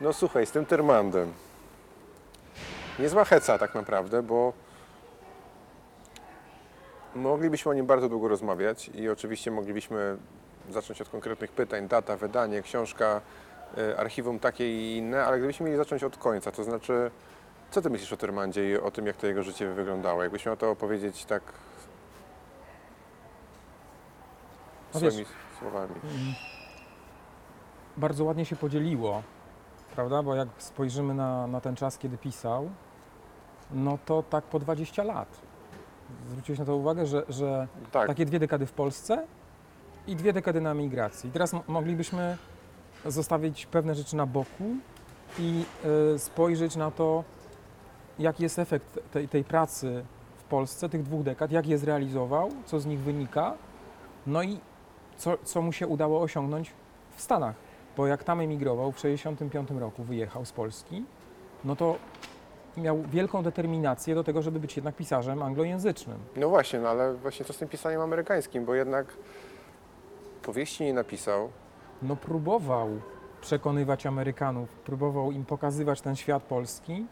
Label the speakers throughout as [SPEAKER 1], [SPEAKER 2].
[SPEAKER 1] No słuchaj, z tym Tyrmandem. Niezła heca tak naprawdę, bo moglibyśmy o nim bardzo długo rozmawiać i oczywiście moglibyśmy zacząć od konkretnych pytań, data, wydanie, książka, y, archiwum takie i inne, ale gdybyśmy mieli zacząć od końca, to znaczy, co ty myślisz o Tyrmandzie i o tym, jak to jego życie wyglądało? Jakbyś miał to opowiedzieć tak
[SPEAKER 2] No wiesz,
[SPEAKER 1] swoimi słowami.
[SPEAKER 2] Bardzo ładnie się podzieliło, prawda? Bo jak spojrzymy na, na ten czas, kiedy pisał, no to tak po 20 lat. Zwróciłeś na to uwagę, że, że
[SPEAKER 1] Tak,
[SPEAKER 2] takie dwie dekady w Polsce i dwie dekady na emigracji. Teraz moglibyśmy zostawić pewne rzeczy na boku i y, spojrzeć na to, jaki jest efekt tej, tej pracy w Polsce, tych dwóch dekad, jak je zrealizował, co z nich wynika, no i co, co mu się udało osiągnąć w Stanach. Bo jak tam emigrował, w 1965 roku wyjechał z Polski, no to miał wielką determinację do tego, żeby być jednak pisarzem anglojęzycznym.
[SPEAKER 1] no właśnie, no ale właśnie co z tym pisaniem amerykańskim, bo jednak powieści nie napisał,
[SPEAKER 2] no próbował przekonywać Amerykanów, próbował im pokazywać ten świat polski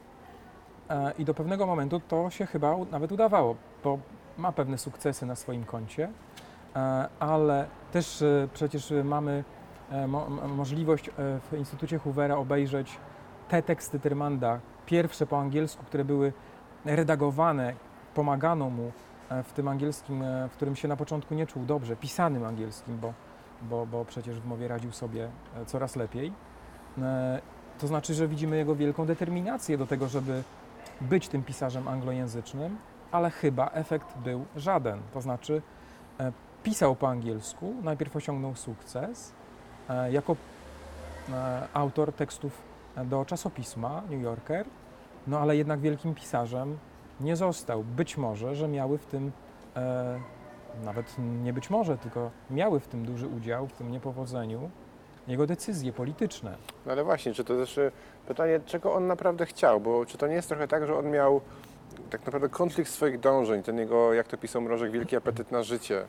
[SPEAKER 2] e, i do pewnego momentu to się chyba nawet udawało, bo ma pewne sukcesy na swoim koncie, e, ale też e, przecież mamy m- możliwość e, w Instytucie Hoovera obejrzeć te teksty Tyrmanda, pierwsze po angielsku, które były redagowane, pomagano mu e, w tym angielskim, e, w którym się na początku nie czuł dobrze, pisanym angielskim, bo bo, bo przecież w mowie radził sobie e, coraz lepiej. E, To znaczy, że widzimy jego wielką determinację do tego, żeby być tym pisarzem anglojęzycznym, ale chyba efekt był żaden. To znaczy, e, pisał po angielsku, najpierw osiągnął sukces e, jako e, autor tekstów do czasopisma New Yorker, no ale jednak wielkim pisarzem nie został. Być może, że miały w tym e, nawet nie być może, tylko miały w tym duży udział, w tym niepowodzeniu, jego decyzje polityczne.
[SPEAKER 1] No ale właśnie, czy to też pytanie, czego on naprawdę chciał, bo czy to nie jest trochę tak, że on miał tak naprawdę konflikt swoich dążeń, ten jego, jak to pisał Mrożek, wielki apetyt na życie.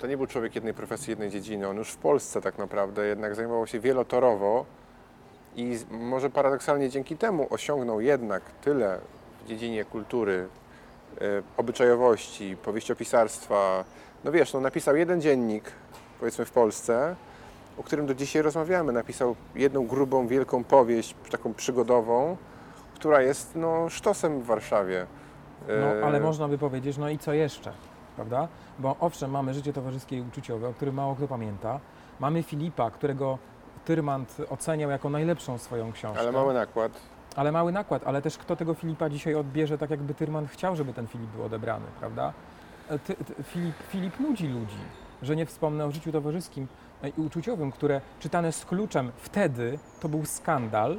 [SPEAKER 1] To nie był człowiek jednej profesji, jednej dziedziny, on już w Polsce tak naprawdę jednak zajmował się wielotorowo i może paradoksalnie dzięki temu osiągnął jednak tyle w dziedzinie kultury, e, obyczajowości, powieściopisarstwa. No wiesz, no napisał jeden dziennik, powiedzmy w Polsce, o którym do dzisiaj rozmawiamy. Napisał jedną grubą, wielką powieść, taką przygodową, która jest no, sztosem w Warszawie.
[SPEAKER 2] No,
[SPEAKER 1] E,
[SPEAKER 2] ale można by powiedzieć, no i co jeszcze, prawda? Bo owszem, mamy życie towarzyskie i uczuciowe, o którym mało kto pamięta. Mamy Filipa, którego Tyrmand oceniał jako najlepszą swoją książkę.
[SPEAKER 1] Ale mały nakład.
[SPEAKER 2] Ale mały nakład, ale też kto tego Filipa dzisiaj odbierze, tak jakby Tyrman chciał, żeby ten Filip był odebrany, prawda? E, Ty, ty, Filip, Filip nudzi ludzi, że nie wspomnę o życiu towarzyskim e, i uczuciowym, które czytane z kluczem wtedy to był skandal,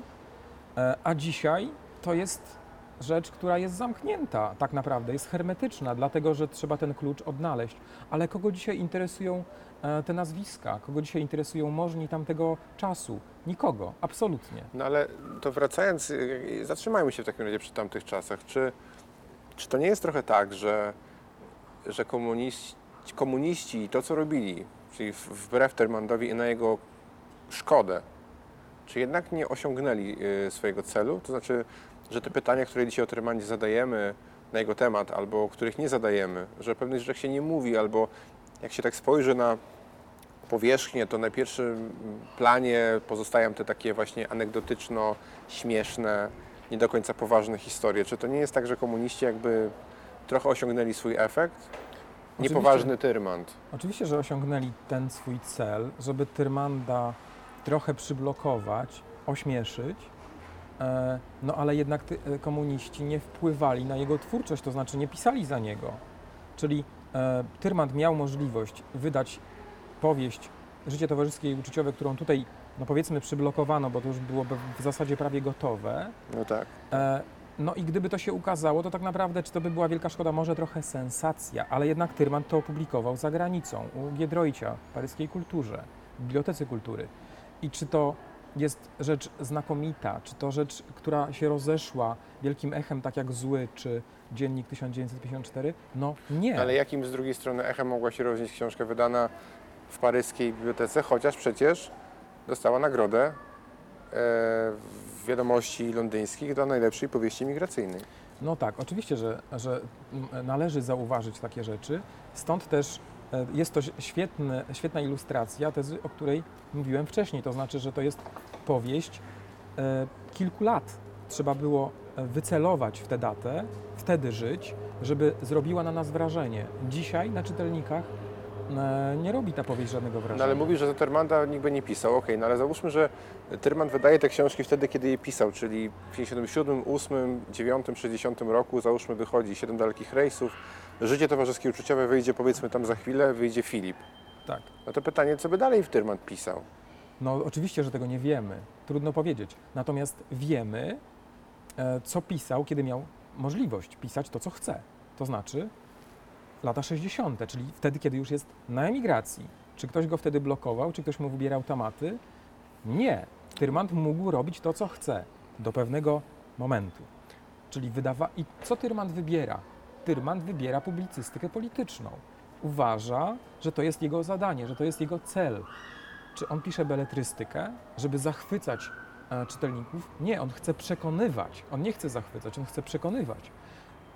[SPEAKER 2] e, a dzisiaj to jest rzecz, która jest zamknięta tak naprawdę, jest hermetyczna, dlatego że trzeba ten klucz odnaleźć. Ale kogo dzisiaj interesują e, te nazwiska? Kogo dzisiaj interesują możni tamtego czasu? Nikogo, absolutnie.
[SPEAKER 1] No ale to wracając, y, zatrzymajmy się w takim razie przy tamtych czasach. Czy, czy to nie jest trochę tak, że, że komuniści, komuniści to, co robili, czyli wbrew Termandowi i na jego szkodę, czy jednak nie osiągnęli y, swojego celu? To znaczy, że te pytania, które dzisiaj o Termandzie zadajemy na jego temat, albo których nie zadajemy, że o pewnych rzeczach się nie mówi, albo jak się tak spojrzy na powierzchnię, to na pierwszym planie pozostają te takie właśnie anegdotyczno-śmieszne, nie do końca poważne historie. Czy to nie jest tak, że komuniści jakby trochę osiągnęli swój efekt?
[SPEAKER 2] Oczywiście.
[SPEAKER 1] Niepoważny Tyrmand.
[SPEAKER 2] Oczywiście, że osiągnęli ten swój cel, żeby Tyrmanda trochę przyblokować, ośmieszyć, e, no ale jednak e, komuniści nie wpływali na jego twórczość, to znaczy nie pisali za niego. Czyli e, Tyrmand miał możliwość wydać powieść Życie towarzyskie i uczuciowe, którą tutaj, no powiedzmy, przyblokowano, bo to już było w zasadzie prawie gotowe.
[SPEAKER 1] No tak.
[SPEAKER 2] No i gdyby to się ukazało, to tak naprawdę, czy to by była wielka szkoda, może trochę sensacja, ale jednak Tyrman to opublikował za granicą, u Giedroycia, w paryskiej kulturze, w Bibliotece Kultury. I czy to jest rzecz znakomita, czy to rzecz, która się rozeszła wielkim echem, tak jak Zły, czy Dziennik 1954? No nie.
[SPEAKER 1] Ale jakim z drugiej strony echem mogła się roznieść książka wydana w paryskiej bibliotece, chociaż przecież dostała nagrodę wiadomości londyńskich do najlepszej powieści migracyjnej.
[SPEAKER 2] No tak, oczywiście, że, że należy zauważyć takie rzeczy. Stąd też e, jest to świetny, świetna ilustracja tezy, o której mówiłem wcześniej. To znaczy, że to jest powieść e, kilku lat. Trzeba było wycelować w tę datę, wtedy żyć, żeby zrobiła na nas wrażenie. Dzisiaj na czytelnikach e, nie robi ta powieść żadnego wrażenia.
[SPEAKER 1] No ale mówi, że za Tyrmanda nikt by nie pisał. Okej, okay, no ale załóżmy, że Tyrmand wydaje te książki wtedy, kiedy je pisał, czyli w 57, 8, 9, 60 roku, załóżmy wychodzi Siedem dalekich rejsów, Życie towarzyskie uczuciowe wyjdzie powiedzmy tam za chwilę, wyjdzie Filip.
[SPEAKER 2] Tak.
[SPEAKER 1] No to pytanie, co by dalej w Tyrmand pisał?
[SPEAKER 2] No oczywiście, że tego nie wiemy. Trudno powiedzieć. Natomiast wiemy, E, co pisał, kiedy miał możliwość pisać to, co chce. To znaczy lata 60., czyli wtedy, kiedy już jest na emigracji. Czy ktoś go wtedy blokował, czy ktoś mu wybierał tematy? Nie. Tyrmand mógł robić to, co chce do pewnego momentu. Czyli wydawa... I co Tyrmand wybiera? Tyrmand wybiera publicystykę polityczną. Uważa, że to jest jego zadanie, że to jest jego cel. Czy on pisze beletrystykę, żeby zachwycać E, czytelników. Nie, on chce przekonywać. On nie chce zachwycać, on chce przekonywać.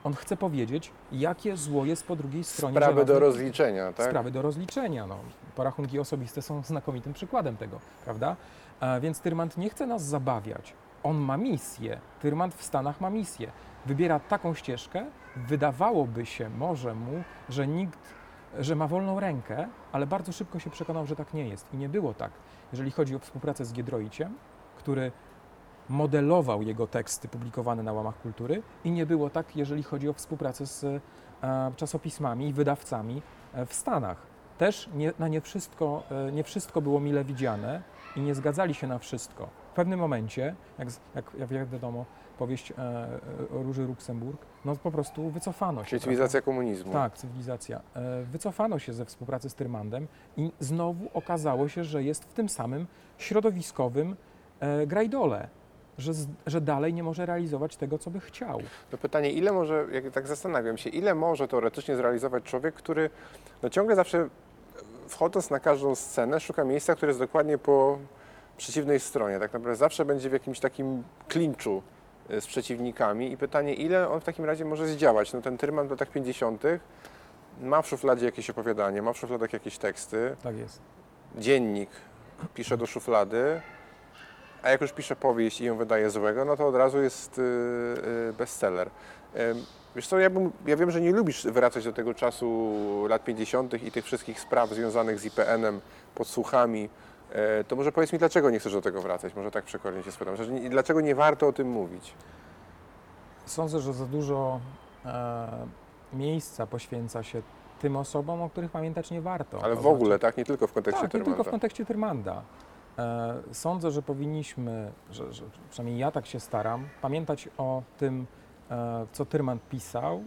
[SPEAKER 2] On chce powiedzieć, jakie zło jest po drugiej stronie.
[SPEAKER 1] Sprawy do rozliczenia, tak?
[SPEAKER 2] Sprawy do rozliczenia. No. Porachunki osobiste są znakomitym przykładem tego, prawda? A e, więc Tyrmand nie chce nas zabawiać. On ma misję. Tyrmand w Stanach ma misję. Wybiera taką ścieżkę, wydawałoby się może mu, że nikt, że ma wolną rękę, ale bardzo szybko się przekonał, że tak nie jest. I nie było tak. Jeżeli chodzi o współpracę z Giedroiciem, który modelował jego teksty publikowane na łamach kultury i nie było tak, jeżeli chodzi o współpracę z e, czasopismami i wydawcami e, w Stanach. Też nie, na nie wszystko, e, nie wszystko było mile widziane i nie zgadzali się na wszystko. W pewnym momencie, jak, jak, jak wiadomo, powieść e, o Róży Luksemburg, no po prostu wycofano się.
[SPEAKER 1] Czyli cywilizacja prawda? komunizmu.
[SPEAKER 2] Tak, cywilizacja. E, wycofano się ze współpracy z Tyrmandem i znowu okazało się, że jest w tym samym środowiskowym e, grajdole, że, że dalej nie może realizować tego, co by chciał.
[SPEAKER 1] To pytanie, ile może, jak tak zastanawiam się, ile może teoretycznie zrealizować człowiek, który no ciągle zawsze wchodząc na każdą scenę szuka miejsca, które jest dokładnie po przeciwnej stronie. Tak naprawdę zawsze będzie w jakimś takim klinczu e, z przeciwnikami i pytanie, ile on w takim razie może zdziałać. No ten Tyrman w latach 50. ma w szufladzie jakieś opowiadanie, ma w szufladach jakieś teksty.
[SPEAKER 2] Tak jest.
[SPEAKER 1] Dziennik pisze do szuflady, a jak już pisze powieść i ją wydaje złego, no to od razu jest yy, bestseller. Wiesz co, ja, bym, ja wiem, że nie lubisz wracać do tego czasu lat 50. i tych wszystkich spraw związanych z IPN-em, podsłuchami. E, to może powiedz mi, dlaczego nie chcesz do tego wracać? Może tak przekornie się spytam. Dlaczego nie warto o tym mówić?
[SPEAKER 2] Sądzę, że za dużo e, miejsca poświęca się tym osobom, o których pamiętać nie warto.
[SPEAKER 1] Ale w ogóle, znaczy, tak? Nie tylko w kontekście
[SPEAKER 2] tak,
[SPEAKER 1] Tyrmanda.
[SPEAKER 2] nie tylko w kontekście Tyrmanda. E, sądzę, że powinniśmy, że, że, przynajmniej ja tak się staram, pamiętać o tym, e, co Tyrman pisał,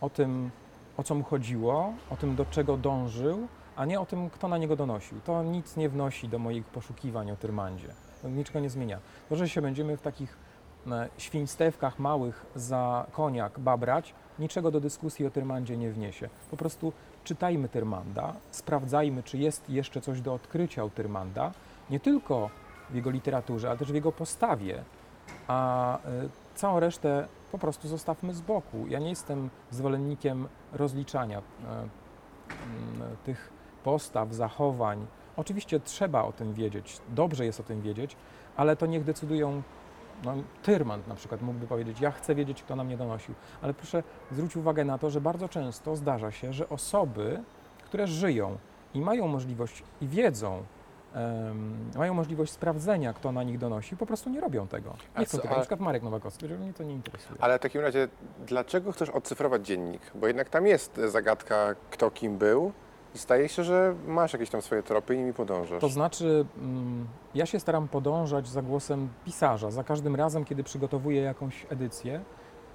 [SPEAKER 2] o tym, o co mu chodziło, o tym, do czego dążył, a nie o tym, kto na niego donosił. To nic nie wnosi do moich poszukiwań o Tyrmandzie. To niczego nie zmienia. To, że się będziemy w takich e, świństewkach małych za koniak babrać, niczego do dyskusji o Tyrmandzie nie wniesie. Po prostu czytajmy Tyrmanda, sprawdzajmy, czy jest jeszcze coś do odkrycia u Tyrmanda, nie tylko w jego literaturze, ale też w jego postawie, a y, całą resztę po prostu zostawmy z boku. Ja nie jestem zwolennikiem rozliczania y, tych postaw, zachowań. Oczywiście trzeba o tym wiedzieć, dobrze jest o tym wiedzieć, ale to niech decydują. No, Tyrmand na przykład mógłby powiedzieć: Ja chcę wiedzieć, kto na mnie donosił. Ale proszę zwrócić uwagę na to, że bardzo często zdarza się, że osoby, które żyją i mają możliwość i wiedzą, mają możliwość sprawdzenia, kto na nich donosi, po prostu nie robią tego. Nie chcą tego. Na przykład Marek Nowakowski, że mnie to nie interesuje.
[SPEAKER 1] Ale w takim razie, dlaczego chcesz odcyfrować dziennik? Bo jednak tam jest zagadka, kto kim był. I staje się, że masz jakieś tam swoje tropy i nimi podążasz.
[SPEAKER 2] To znaczy, mm, ja się staram podążać za głosem pisarza za każdym razem, kiedy przygotowuję jakąś edycję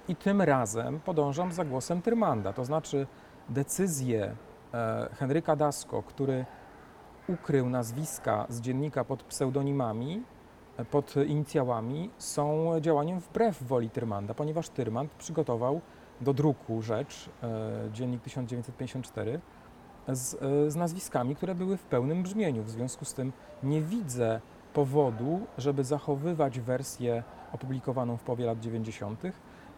[SPEAKER 2] i tym razem podążam za głosem Tyrmanda. To znaczy, decyzję e, Henryka Dasko, który ukrył nazwiska z dziennika pod pseudonimami, pod inicjałami, są działaniem wbrew woli Tyrmanda, ponieważ Tyrmand przygotował do druku rzecz, e, dziennik 1954, z, e, z nazwiskami, które były w pełnym brzmieniu. W związku z tym nie widzę powodu, żeby zachowywać wersję opublikowaną w połowie lat 90.,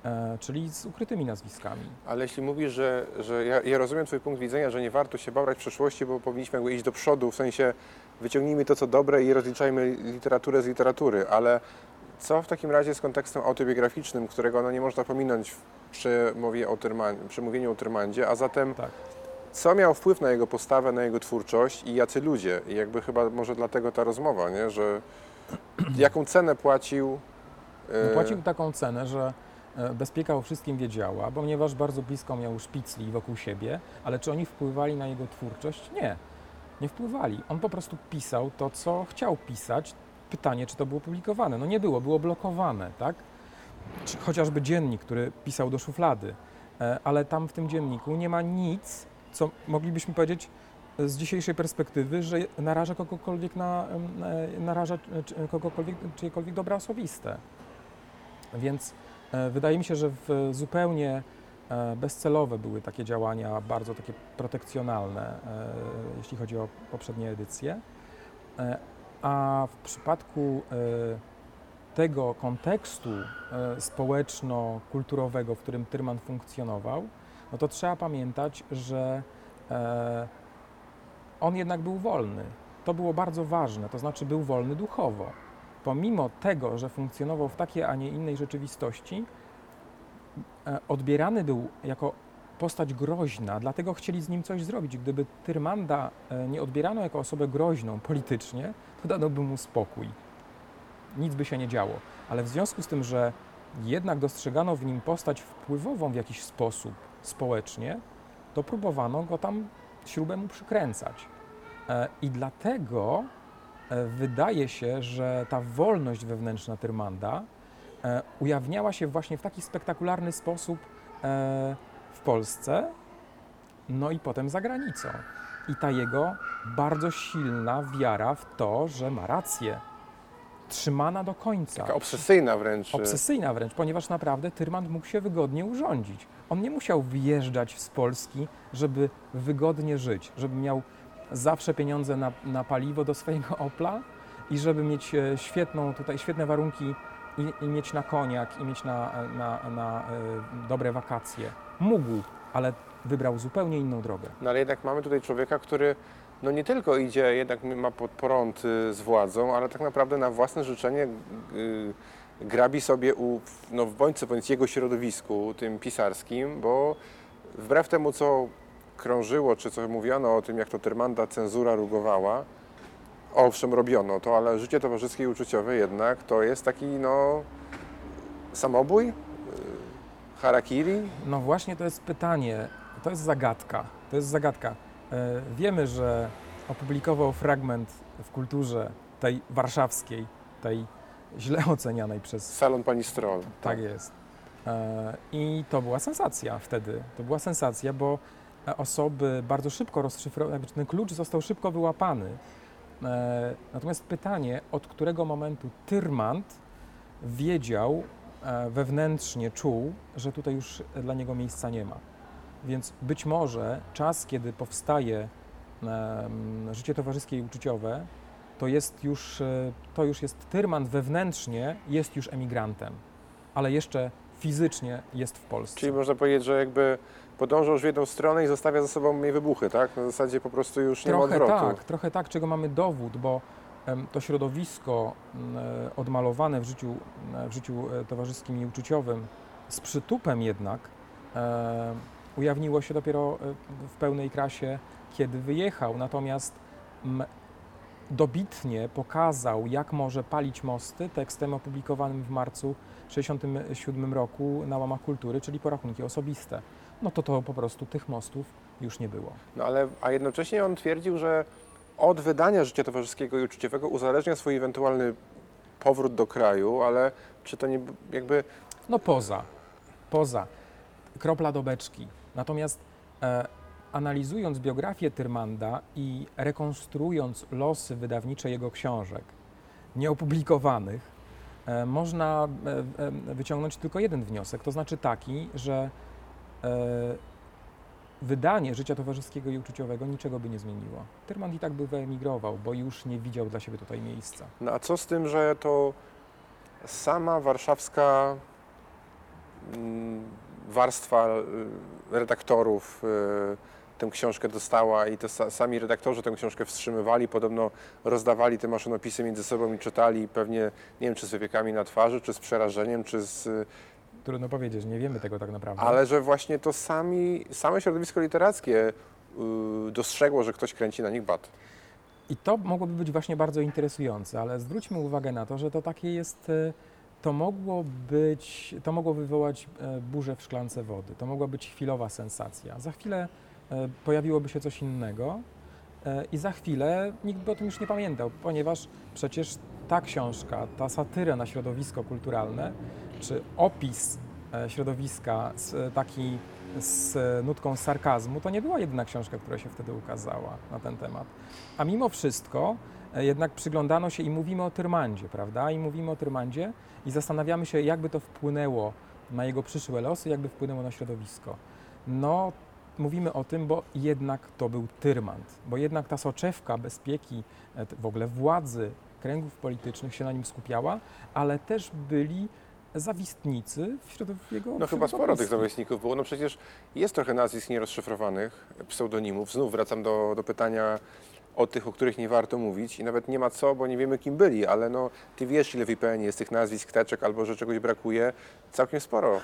[SPEAKER 2] e, czyli z ukrytymi nazwiskami.
[SPEAKER 1] Ale jeśli mówisz, że, że ja, ja rozumiem Twój punkt widzenia, że nie warto się babrać w przeszłości, bo powinniśmy jakby iść do przodu, w sensie wyciągnijmy to, co dobre i rozliczajmy literaturę z literatury, ale co w takim razie z kontekstem autobiograficznym, którego no nie można pominąć w przemowie o Tyrman, przemówieniu o Tyrmandzie, a zatem
[SPEAKER 2] Tak.
[SPEAKER 1] Co miał wpływ na jego postawę, na jego twórczość i jacy ludzie? I jakby chyba może dlatego ta rozmowa, nie? że jaką cenę płacił? e,
[SPEAKER 2] No, Płacił taką cenę, że e, bezpieka o wszystkim wiedziała, ponieważ bardzo blisko miał szpicli wokół siebie, ale czy oni wpływali na jego twórczość? Nie, nie wpływali. On po prostu pisał to, co chciał pisać. Pytanie, czy to było publikowane? No nie było, było blokowane, tak? Czy chociażby dziennik, który pisał do szuflady, E, ale tam w tym dzienniku nie ma nic, co moglibyśmy powiedzieć e, z dzisiejszej perspektywy, że naraża kogokolwiek na, e, naraża e, kogokolwiek, czyjekolwiek dobra osobiste. Więc wydaje mi się, że zupełnie bezcelowe były takie działania, bardzo takie protekcjonalne, jeśli chodzi o poprzednie edycje. A w przypadku tego kontekstu społeczno-kulturowego, w którym Tyrman funkcjonował, no to trzeba pamiętać, że e, on jednak był wolny. To było bardzo ważne, to znaczy był wolny duchowo pomimo tego, że funkcjonował w takiej, a nie innej rzeczywistości, e, odbierany był jako postać groźna, dlatego chcieli z nim coś zrobić. Gdyby Tyrmanda e, nie odbierano jako osobę groźną politycznie, to danoby mu spokój. Nic by się nie działo. Ale w związku z tym, że jednak dostrzegano w nim postać wpływową w jakiś sposób społecznie, to próbowano go tam śrubę mu przykręcać. E, I dlatego e, wydaje się, że ta wolność wewnętrzna Tyrmanda e, ujawniała się właśnie w taki spektakularny sposób w Polsce, no i potem za granicą. I ta jego bardzo silna wiara w to, że ma rację, trzymana do końca.
[SPEAKER 1] Taka obsesyjna wręcz. e,
[SPEAKER 2] Obsesyjna wręcz, ponieważ naprawdę Tyrman mógł się wygodnie urządzić. On nie musiał wyjeżdżać z Polski, żeby wygodnie żyć, żeby miał zawsze pieniądze na, na paliwo do swojego Opla i żeby mieć e, świetną, tutaj świetne warunki i, i mieć na koniak, i mieć na, na, na e, dobre wakacje. Mógł, ale wybrał zupełnie inną drogę.
[SPEAKER 1] No ale jednak mamy tutaj człowieka, który no nie tylko idzie, jednak ma pod prąd y, z władzą, ale tak naprawdę na własne życzenie y, grabi sobie u, no bądź co bądź jego środowisku, tym pisarskim, bo wbrew temu, co krążyło, czy co mówiono o tym, jak to Tyrmanda cenzura rugowała, owszem, robiono to, ale życie towarzyskie i uczuciowe jednak to jest taki, no, samobój, y, harakiri,
[SPEAKER 2] No właśnie to jest pytanie, to jest zagadka. To jest zagadka. E, Wiemy, że opublikował fragment w kulturze tej warszawskiej, tej źle ocenianej przez.
[SPEAKER 1] salon pani Stroll.
[SPEAKER 2] Tak jest. E, I to była sensacja wtedy. To była sensacja, bo osoby bardzo szybko rozszyfrowały, ten klucz został szybko wyłapany. E, Natomiast pytanie, od którego momentu Tyrmand wiedział, wewnętrznie czuł, że tutaj już dla niego miejsca nie ma. Więc być może czas, kiedy powstaje życie towarzyskie i uczuciowe, to jest już, e, to już jest Tyrman wewnętrznie, jest już emigrantem, ale jeszcze fizycznie jest w Polsce.
[SPEAKER 1] Czyli można powiedzieć, że jakby podążał już w jedną stronę i zostawia za sobą mniej wybuchy, tak? Na zasadzie po prostu już nie ma
[SPEAKER 2] Trochę
[SPEAKER 1] odwrotu.
[SPEAKER 2] tak, trochę tak, czego mamy dowód, bo to środowisko e, odmalowane w życiu, e, w życiu towarzyskim i uczuciowym z przytupem jednak ujawniło się dopiero e, w pełnej krasie, kiedy wyjechał. Natomiast dobitnie pokazał, jak może palić mosty tekstem opublikowanym w marcu 1967 roku na łamach kultury, czyli porachunki osobiste. No to to po prostu tych mostów już nie było.
[SPEAKER 1] No ale, a jednocześnie on twierdził, że od wydania życia towarzyskiego i uczuciowego uzależnia swój ewentualny powrót do kraju, ale czy to nie jakby
[SPEAKER 2] No poza, poza. Kropla do beczki. Natomiast e, analizując biografię Tyrmanda i rekonstruując losy wydawnicze jego książek, nieopublikowanych, e, można e, e, wyciągnąć tylko jeden wniosek, to znaczy taki, że e, wydanie życia towarzyskiego i uczuciowego niczego by nie zmieniło. Tyrmand i tak by wyemigrował, bo już nie widział dla siebie tutaj miejsca.
[SPEAKER 1] No a co z tym, że to sama warszawska mm, warstwa y, redaktorów y, tę książkę dostała i to sa- sami redaktorzy tę książkę wstrzymywali, podobno rozdawali te maszynopisy między sobą i czytali pewnie, nie wiem czy z wypiekami na twarzy, czy z przerażeniem, czy z...
[SPEAKER 2] Trudno powiedzieć, nie wiemy tego tak naprawdę.
[SPEAKER 1] Ale że właśnie to sami, same środowisko literackie y, dostrzegło, że ktoś kręci na nich bat.
[SPEAKER 2] I to mogłoby być właśnie bardzo interesujące, ale zwróćmy uwagę na to, że to takie jest, e, to mogło być, to mogło wywołać e, burzę w szklance wody, to mogła być chwilowa sensacja. Za chwilę e, pojawiłoby się coś innego e, i za chwilę nikt by o tym już nie pamiętał, ponieważ przecież ta książka, ta satyra na środowisko kulturalne, czy opis środowiska taki z nutką sarkazmu, to nie była jedyna książka, która się wtedy ukazała na ten temat. A mimo wszystko jednak przyglądano się i mówimy o Tyrmandzie, prawda? I mówimy o Tyrmandzie i zastanawiamy się, jakby to wpłynęło na jego przyszłe losy, jakby wpłynęło na środowisko. No, mówimy o tym, bo jednak to był Tyrmand, bo jednak ta soczewka bezpieki, e, w ogóle władzy, kręgów politycznych się na nim skupiała, ale też byli zawistnicy w środowisku jego
[SPEAKER 1] No chyba sporo tych zawodników było. No przecież jest trochę nazwisk nierozszyfrowanych, pseudonimów. Znów wracam do, do pytania o tych, o których nie warto mówić i nawet nie ma co, bo nie wiemy kim byli, ale no ty wiesz ile w IPN jest tych nazwisk, teczek albo że czegoś brakuje. Całkiem sporo.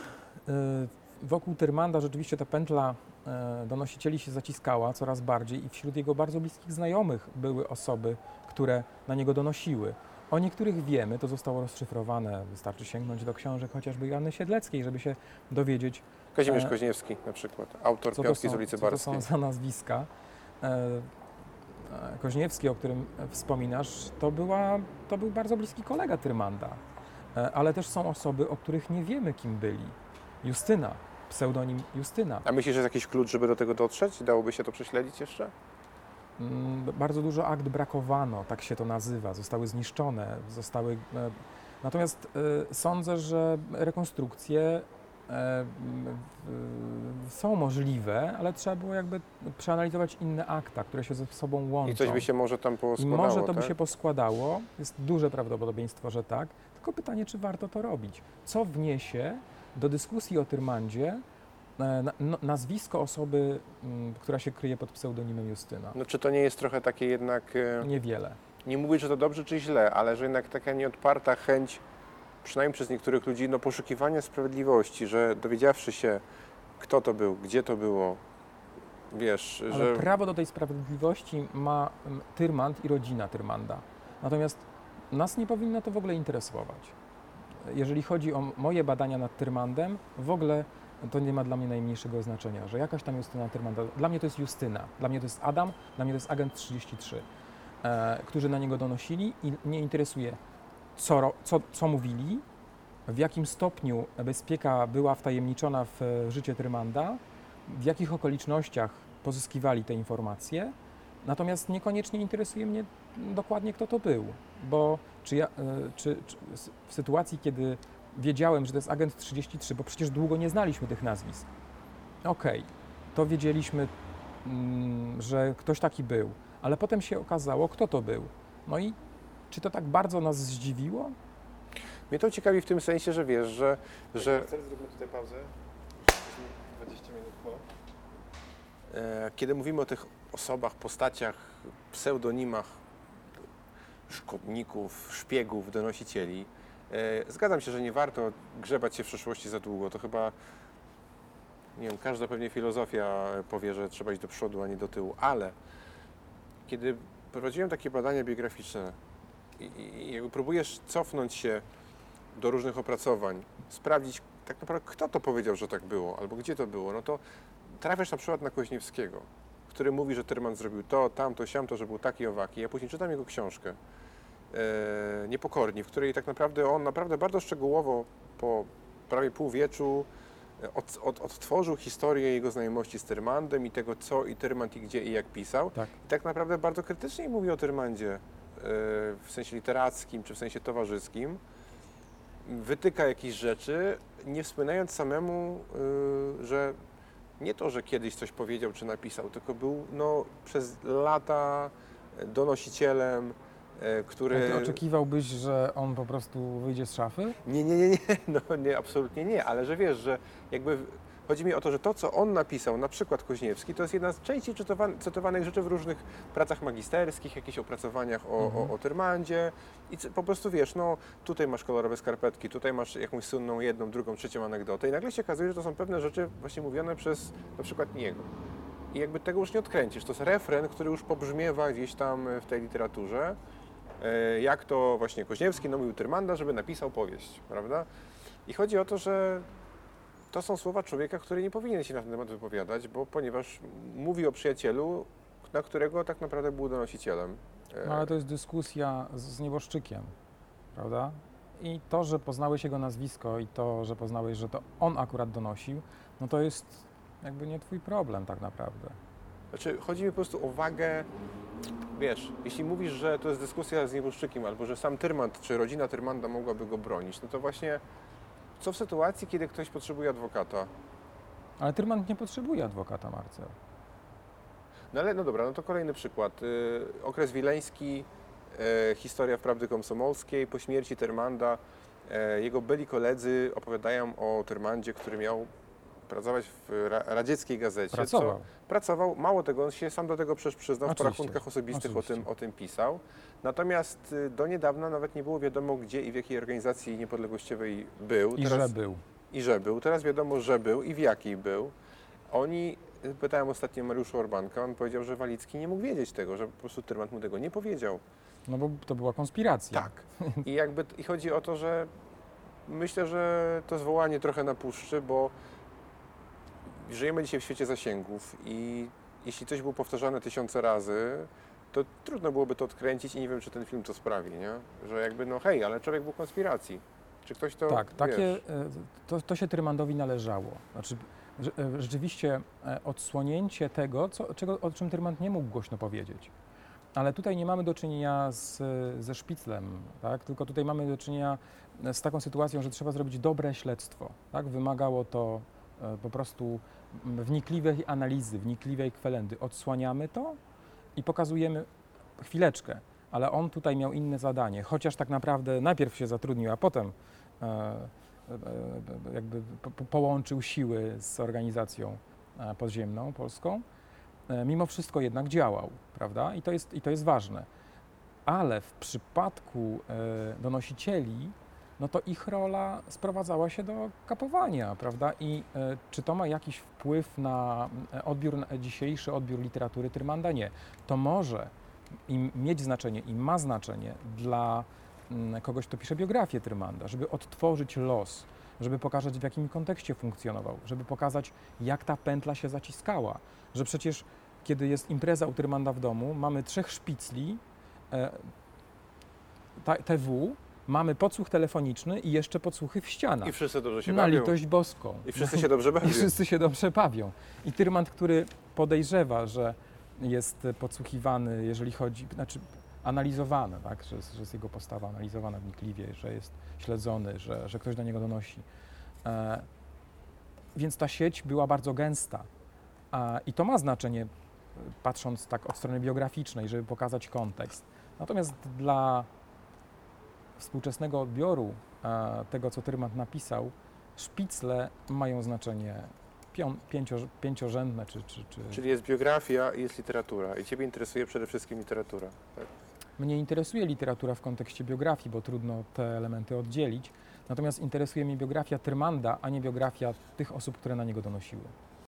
[SPEAKER 2] Y, Wokół Tyrmanda rzeczywiście ta pętla e, donosicieli się zaciskała coraz bardziej i wśród jego bardzo bliskich znajomych były osoby, które na niego donosiły. O niektórych wiemy, to zostało rozszyfrowane, wystarczy sięgnąć do książek chociażby Joanny Siedleckiej, żeby się dowiedzieć,
[SPEAKER 1] Kazimierz
[SPEAKER 2] E,
[SPEAKER 1] Koźniewski na przykład, autor Piątki
[SPEAKER 2] są,
[SPEAKER 1] z ulicy
[SPEAKER 2] co to
[SPEAKER 1] Barskiej.
[SPEAKER 2] są za nazwiska. E, e, Koźniewski, o którym wspominasz, to, była, to był bardzo bliski kolega Tyrmanda, E, ale też są osoby, o których nie wiemy, kim byli. Justyna, pseudonim Justyna.
[SPEAKER 1] A myślisz, że jest jakiś klucz, żeby do tego dotrzeć? Dałoby się to prześledzić jeszcze?
[SPEAKER 2] Mm, Bardzo dużo akt brakowano, tak się to nazywa, zostały zniszczone, zostały. e, Natomiast e, sądzę, że rekonstrukcje e, są możliwe, ale trzeba było jakby przeanalizować inne akta, które się ze sobą łączą.
[SPEAKER 1] I coś by się może tam
[SPEAKER 2] I
[SPEAKER 1] poskładało,
[SPEAKER 2] może to by
[SPEAKER 1] tak?
[SPEAKER 2] się poskładało, jest duże prawdopodobieństwo, że tak, tylko pytanie, czy warto to robić. Co wniesie do dyskusji o Tyrmandzie e, no, nazwisko osoby, m, która się kryje pod pseudonimem Justyna?
[SPEAKER 1] No czy to nie jest trochę takie jednak, e,
[SPEAKER 2] Niewiele.
[SPEAKER 1] nie mówię, że to dobrze czy źle, ale że jednak taka nieodparta chęć, przynajmniej przez niektórych ludzi, no poszukiwania sprawiedliwości, że dowiedziawszy się, kto to był, gdzie to było, wiesz,
[SPEAKER 2] Ale
[SPEAKER 1] że...
[SPEAKER 2] prawo do tej sprawiedliwości ma mm, Tyrmand i rodzina Tyrmanda. Natomiast nas nie powinno to w ogóle interesować. Jeżeli chodzi o moje badania nad Tyrmandem, w ogóle to nie ma dla mnie najmniejszego znaczenia, że jakaś tam Justyna Tyrmanda. Dla mnie to jest Justyna, dla mnie to jest Adam, dla mnie to jest agent 33, e, którzy na niego donosili i mnie interesuje, co, co, co mówili, w jakim stopniu bezpieka była wtajemniczona w e, życie Tyrmanda, w jakich okolicznościach pozyskiwali te informacje, natomiast niekoniecznie interesuje mnie dokładnie, kto to był, bo czy ja, e, czy, czy w sytuacji, kiedy wiedziałem, że to jest agent 33, bo przecież długo nie znaliśmy tych nazwisk, okej, to wiedzieliśmy, mm, że ktoś taki był, ale potem się okazało, kto to był. No i czy to tak bardzo nas zdziwiło?
[SPEAKER 1] Mnie to ciekawi w tym sensie, że wiesz, że, że
[SPEAKER 3] Zróbmy tutaj pauzę. 20 minut po.
[SPEAKER 1] e, kiedy mówimy o tych osobach, postaciach, pseudonimach szkodników, szpiegów, donosicieli, e, zgadzam się, że nie warto grzebać się w przeszłości za długo. To chyba, nie wiem, każda pewnie filozofia powie, że trzeba iść do przodu, a nie do tyłu, ale kiedy prowadziłem takie badania biograficzne i, jakby próbujesz cofnąć się do różnych opracowań, sprawdzić tak naprawdę, kto to powiedział, że tak było, albo gdzie to było, no to trafiasz na przykład na Koźniewskiego, który mówi, że Tyrman zrobił to, tamto, siamto, że był taki, owaki. Ja później czytam jego książkę e, Niepokorni, w której tak naprawdę on naprawdę bardzo szczegółowo po prawie półwieczu e, od, od, odtworzył historię jego znajomości z Tyrmandem i tego, co i Tyrmand i gdzie i jak pisał.
[SPEAKER 2] Tak.
[SPEAKER 1] I tak naprawdę bardzo krytycznie mówi o Tyrmandzie w sensie literackim czy w sensie towarzyskim. Wytyka jakieś rzeczy, nie wspominając samemu, y, że nie to, że kiedyś coś powiedział czy napisał, tylko był no, przez lata donosicielem, e, który...
[SPEAKER 2] Ty oczekiwałbyś, że on po prostu wyjdzie z szafy?
[SPEAKER 1] Nie, nie, nie, nie, no nie, absolutnie nie, ale że wiesz, że jakby chodzi mi o to, że to, co on napisał, na przykład Koźniewski, to jest jedna z częściej cytowan- cytowanych rzeczy w różnych pracach magisterskich, jakichś opracowaniach o,
[SPEAKER 2] Mhm.
[SPEAKER 1] o, o Tyrmandzie i po prostu wiesz, no tutaj masz kolorowe skarpetki, tutaj masz jakąś słynną jedną, drugą, trzecią anegdotę i nagle się okazuje, że to są pewne rzeczy właśnie mówione przez na przykład niego. I jakby tego już nie odkręcisz. To jest refren, który już pobrzmiewa gdzieś tam w tej literaturze. E, Jak to właśnie Koźniewski namówił Tyrmanda, żeby napisał powieść, prawda? I chodzi o to, że to są słowa człowieka, który nie powinien się na ten temat wypowiadać, bo ponieważ mówi o przyjacielu, na którego tak naprawdę był donosicielem. E,
[SPEAKER 2] No ale to jest dyskusja z, z nieboszczykiem, prawda? I to, że poznałeś jego nazwisko i to, że poznałeś, że to on akurat donosił, no to jest jakby nie twój problem tak naprawdę.
[SPEAKER 1] Znaczy, chodzi mi po prostu o wagę, wiesz, jeśli mówisz, że to jest dyskusja z nieboszczykiem, albo że sam Tyrmand, czy rodzina Tyrmanda mogłaby go bronić, no to właśnie co w sytuacji, kiedy ktoś potrzebuje adwokata?
[SPEAKER 2] Ale Tyrmand nie potrzebuje adwokata, Marcel.
[SPEAKER 1] No ale no dobra, no to kolejny przykład. Y, okres wileński, y, historia wprawdy komsomolskiej, po śmierci Tyrmanda, y, jego byli koledzy opowiadają o Tyrmandzie, który miał pracować w ra radzieckiej gazecie.
[SPEAKER 2] Pracował.
[SPEAKER 1] Co, pracował, mało tego, on się sam do tego przecież przyznał, w
[SPEAKER 2] Oczywiście,
[SPEAKER 1] porachunkach osobistych o tym, o tym pisał. Natomiast y, do niedawna nawet nie było wiadomo, gdzie i w jakiej organizacji niepodległościowej był.
[SPEAKER 2] I
[SPEAKER 1] Teraz-
[SPEAKER 2] że był.
[SPEAKER 1] i że był. Teraz wiadomo, że był i w jakiej był. Oni, pytałem ostatnio Mariusza Orbanka, on powiedział, że Walicki nie mógł wiedzieć tego, że po prostu Tyrmand mu tego nie powiedział.
[SPEAKER 2] No bo to była konspiracja.
[SPEAKER 1] Tak. I jakby i chodzi o to, że myślę, że to zwołanie trochę na puszczy, bo żyjemy dzisiaj w świecie zasięgów i jeśli coś było powtarzane tysiące razy, to trudno byłoby to odkręcić i nie wiem, czy ten film to sprawi, nie? Że jakby, no hej, ale człowiek był konspiracji. Czy ktoś to,
[SPEAKER 2] Tak, takie, e, to, to się Trymandowi należało. Znaczy, e, rzeczywiście e, odsłonięcie tego, co, czego, o czym Tyrmand nie mógł głośno powiedzieć. Ale tutaj nie mamy do czynienia z, ze szpiclem, tak? tylko tutaj mamy do czynienia z taką sytuacją, że trzeba zrobić dobre śledztwo. Tak? Wymagało to po prostu wnikliwej analizy, wnikliwej kwelendy. Odsłaniamy to i pokazujemy chwileczkę, ale on tutaj miał inne zadanie, chociaż tak naprawdę najpierw się zatrudnił, a potem e, e, e, jakby po, po- połączył siły z organizacją podziemną polską, mimo wszystko jednak działał, prawda? I to jest, i to jest ważne. Ale w przypadku donosicieli, no to ich rola sprowadzała się do kapowania, prawda? I e, czy to ma jakiś wpływ na e, odbiór, na dzisiejszy odbiór literatury Tyrmanda? Nie. To może im mieć znaczenie i ma znaczenie dla mm, kogoś, kto pisze biografię Tyrmanda, żeby odtworzyć los, żeby pokazać w jakim kontekście funkcjonował, żeby pokazać jak ta pętla się zaciskała, że przecież kiedy jest impreza u Tyrmanda w domu, mamy trzech szpicli, e, TW, mamy podsłuch telefoniczny i jeszcze podsłuchy w ścianach.
[SPEAKER 1] I wszyscy dobrze się
[SPEAKER 2] Na
[SPEAKER 1] bawią.
[SPEAKER 2] litość boską.
[SPEAKER 1] I wszyscy się dobrze bawią.
[SPEAKER 2] I wszyscy się dobrze bawią. I Tyrmand, który podejrzewa, że jest podsłuchiwany, jeżeli chodzi, znaczy analizowany, tak, że, że jest jego postawa analizowana wnikliwie, że jest śledzony, że, że ktoś do niego donosi. E, więc ta sieć była bardzo gęsta. A, I to ma znaczenie, e, patrząc tak od strony biograficznej, żeby pokazać kontekst. Natomiast dla współczesnego odbioru tego, co Tyrmand napisał, szpicle mają znaczenie pięcio, pięciorzędne, czy, czy, czy...
[SPEAKER 1] Czyli jest biografia i jest literatura. I Ciebie interesuje przede wszystkim literatura. Tak?
[SPEAKER 2] Mnie interesuje literatura w kontekście biografii, bo trudno te elementy oddzielić. Natomiast interesuje mnie biografia Tyrmanda, a nie biografia tych osób, które na niego donosiły.